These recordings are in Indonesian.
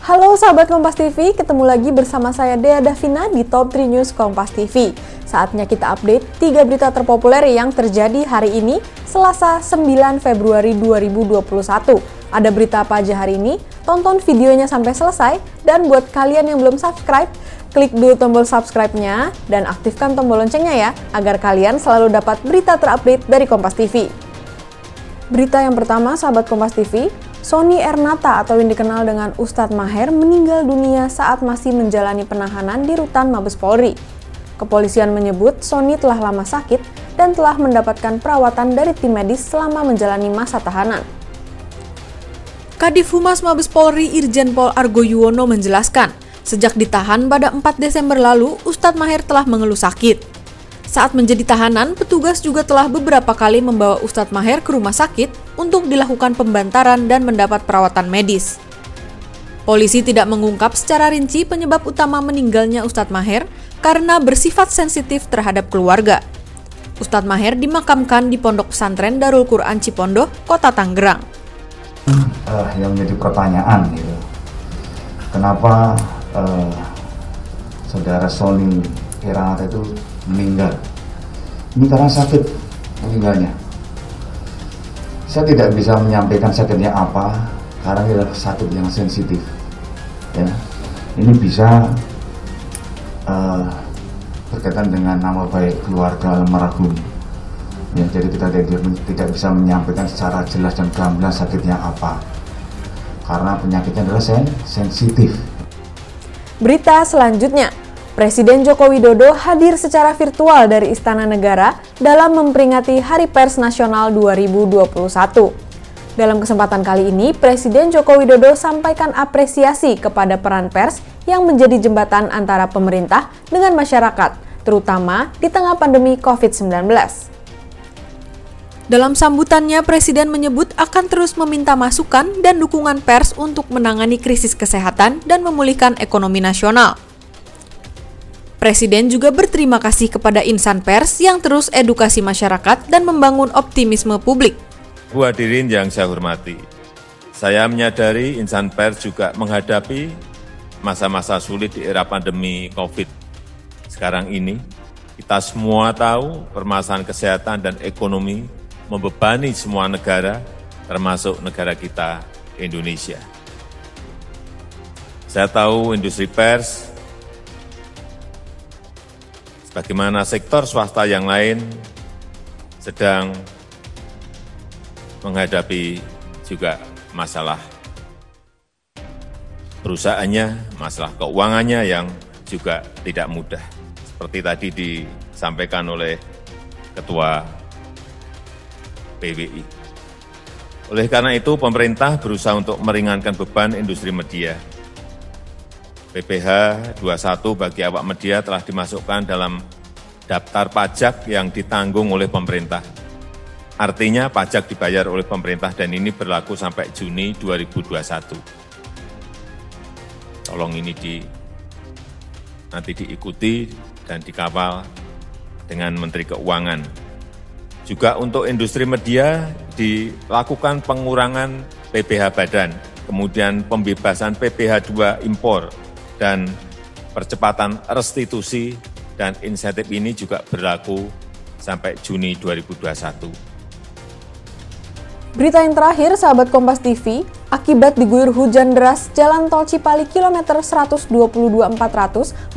Halo sahabat Kompas TV, ketemu lagi bersama saya Dea Davina di Top 3 News Kompas TV. Saatnya kita update 3 berita terpopuler yang terjadi hari ini, Selasa 9 Februari 2021. Ada berita apa aja hari ini? Tonton videonya sampai selesai, dan buat kalian yang belum subscribe, klik dulu tombol subscribe-nya dan aktifkan tombol loncengnya ya, agar kalian selalu dapat berita terupdate dari Kompas TV. Berita yang pertama, sahabat Kompas TV, Sony Ernata atau yang dikenal dengan Ustadz Maher meninggal dunia saat masih menjalani penahanan di rutan Mabes Polri. Kepolisian menyebut Sony telah lama sakit dan telah mendapatkan perawatan dari tim medis selama menjalani masa tahanan. Kadif Humas Mabes Polri Irjen Pol Argo Yuwono menjelaskan, sejak ditahan pada 4 Desember lalu, Ustadz Maher telah mengeluh sakit. Saat menjadi tahanan, petugas juga telah beberapa kali membawa Ustadz Maher ke rumah sakit untuk dilakukan pembantaran dan mendapat perawatan medis. Polisi tidak mengungkap secara rinci penyebab utama meninggalnya Ustadz Maher karena bersifat sensitif terhadap keluarga. Ustadz Maher dimakamkan di Pondok Pesantren Darul Quran Cipondoh, Kota Tangerang. Uh, yang menjadi pertanyaan gitu, kenapa uh, saudara Sony Iranata itu meninggal. Ini karena sakit meninggalnya. Saya tidak bisa menyampaikan sakitnya apa karena ini adalah sakit yang sensitif. Ya, ini bisa uh, berkaitan dengan nama baik keluarga almarhum. Ya, jadi kita tidak, tidak bisa menyampaikan secara jelas dan gamblang sakitnya apa karena penyakitnya adalah sen sensitif. Berita selanjutnya, Presiden Joko Widodo hadir secara virtual dari Istana Negara dalam memperingati Hari Pers Nasional 2021. Dalam kesempatan kali ini, Presiden Joko Widodo sampaikan apresiasi kepada peran pers yang menjadi jembatan antara pemerintah dengan masyarakat, terutama di tengah pandemi COVID-19. Dalam sambutannya, Presiden menyebut akan terus meminta masukan dan dukungan pers untuk menangani krisis kesehatan dan memulihkan ekonomi nasional. Presiden juga berterima kasih kepada insan pers yang terus edukasi masyarakat dan membangun optimisme publik. Bu hadirin yang saya hormati, saya menyadari insan pers juga menghadapi masa-masa sulit di era pandemi COVID. Sekarang ini, kita semua tahu permasalahan kesehatan dan ekonomi membebani semua negara, termasuk negara kita, Indonesia. Saya tahu industri pers bagaimana sektor swasta yang lain sedang menghadapi juga masalah perusahaannya, masalah keuangannya yang juga tidak mudah. Seperti tadi disampaikan oleh Ketua PWI. Oleh karena itu, pemerintah berusaha untuk meringankan beban industri media PPh 21 bagi awak media telah dimasukkan dalam daftar pajak yang ditanggung oleh pemerintah. Artinya pajak dibayar oleh pemerintah dan ini berlaku sampai Juni 2021. Tolong ini di, nanti diikuti dan dikawal dengan Menteri Keuangan. Juga untuk industri media dilakukan pengurangan PPh badan, kemudian pembebasan PPh 2 impor dan percepatan restitusi dan insentif ini juga berlaku sampai Juni 2021. Berita yang terakhir, sahabat Kompas TV, akibat diguyur hujan deras, jalan tol Cipali kilometer 122.400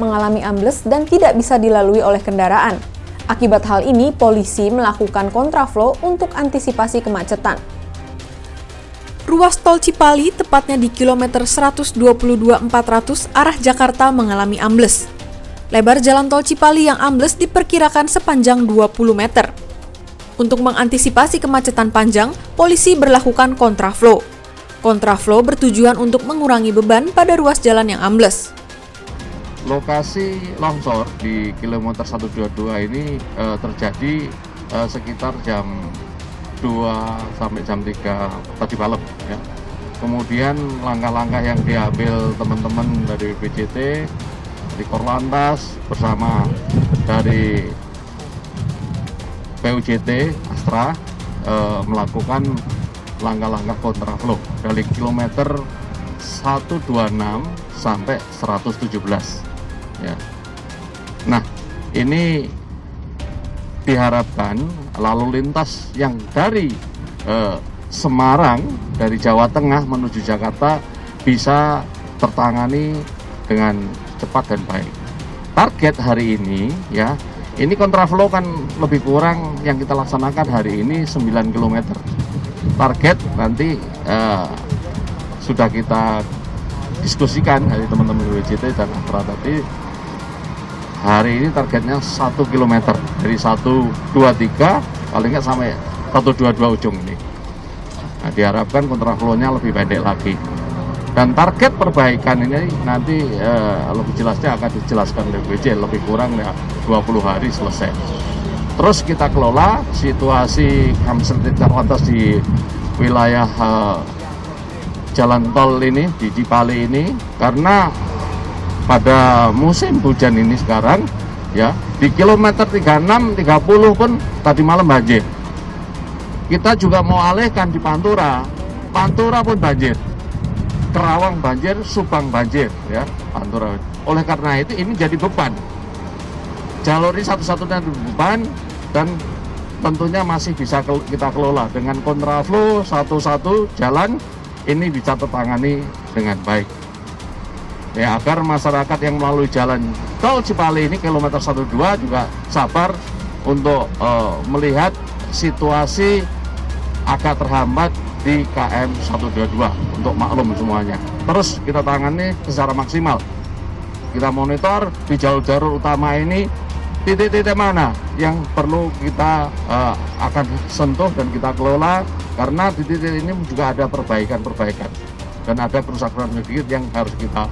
mengalami ambles dan tidak bisa dilalui oleh kendaraan. Akibat hal ini, polisi melakukan kontraflow untuk antisipasi kemacetan. Ruas tol Cipali, tepatnya di kilometer 122.400 arah Jakarta mengalami ambles. Lebar jalan tol Cipali yang ambles diperkirakan sepanjang 20 meter. Untuk mengantisipasi kemacetan panjang, polisi berlakukan kontraflow. Kontraflow bertujuan untuk mengurangi beban pada ruas jalan yang ambles. Lokasi longsor di kilometer 122 ini eh, terjadi eh, sekitar jam 2 sampai jam 3 tadi malam ya. Kemudian langkah-langkah yang diambil teman-teman dari BCT, di Korlantas bersama dari PUJT Astra e, melakukan langkah-langkah kontraflow dari kilometer 126 sampai 117 ya. Nah, ini diharapkan lalu lintas yang dari eh, Semarang dari Jawa Tengah menuju Jakarta bisa tertangani dengan cepat dan baik. Target hari ini ya, ini kontraflow kan lebih kurang yang kita laksanakan hari ini 9 km. Target nanti eh, sudah kita diskusikan dari teman-teman WJT dan Akra tadi hari ini targetnya 1 km dari 123 paling nggak sampai 122 ujung ini nah, diharapkan kontraflow-nya lebih pendek lagi. Dan target perbaikan ini nanti eh, lebih jelasnya akan dijelaskan BJ lebih kurang ya 20 hari selesai. Terus kita kelola situasi Kamsetit lantas di wilayah eh, jalan tol ini di Cipali ini. Karena pada musim hujan ini sekarang ya di kilometer 36 30 pun tadi malam banjir kita juga mau alihkan di Pantura. Pantura pun banjir. Kerawang banjir Subang banjir ya Pantura. Oleh karena itu ini jadi beban. Jalur ini satu-satunya beban dan tentunya masih bisa kita kelola. Dengan kontraflow satu-satu jalan ini bisa tertangani dengan baik. Ya agar masyarakat yang melalui jalan tol Cipali ini kilometer 12 juga sabar untuk uh, melihat situasi agak terhambat di KM 122 untuk maklum semuanya. Terus kita tangani secara maksimal. Kita monitor di jalur-jalur utama ini titik-titik mana yang perlu kita uh, akan sentuh dan kita kelola karena di titik ini juga ada perbaikan-perbaikan dan ada kerusakan sedikit yang harus kita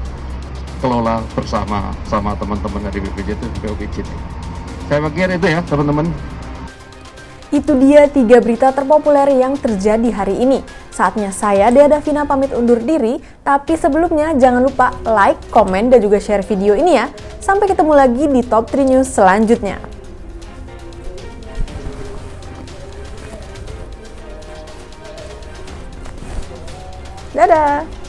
kelola bersama sama teman-teman dari BPJT BPJT. Saya pikir itu ya teman-teman. Itu dia tiga berita terpopuler yang terjadi hari ini. Saatnya saya, Dea Davina, pamit undur diri. Tapi sebelumnya jangan lupa like, komen, dan juga share video ini ya. Sampai ketemu lagi di Top 3 News selanjutnya. Dadah!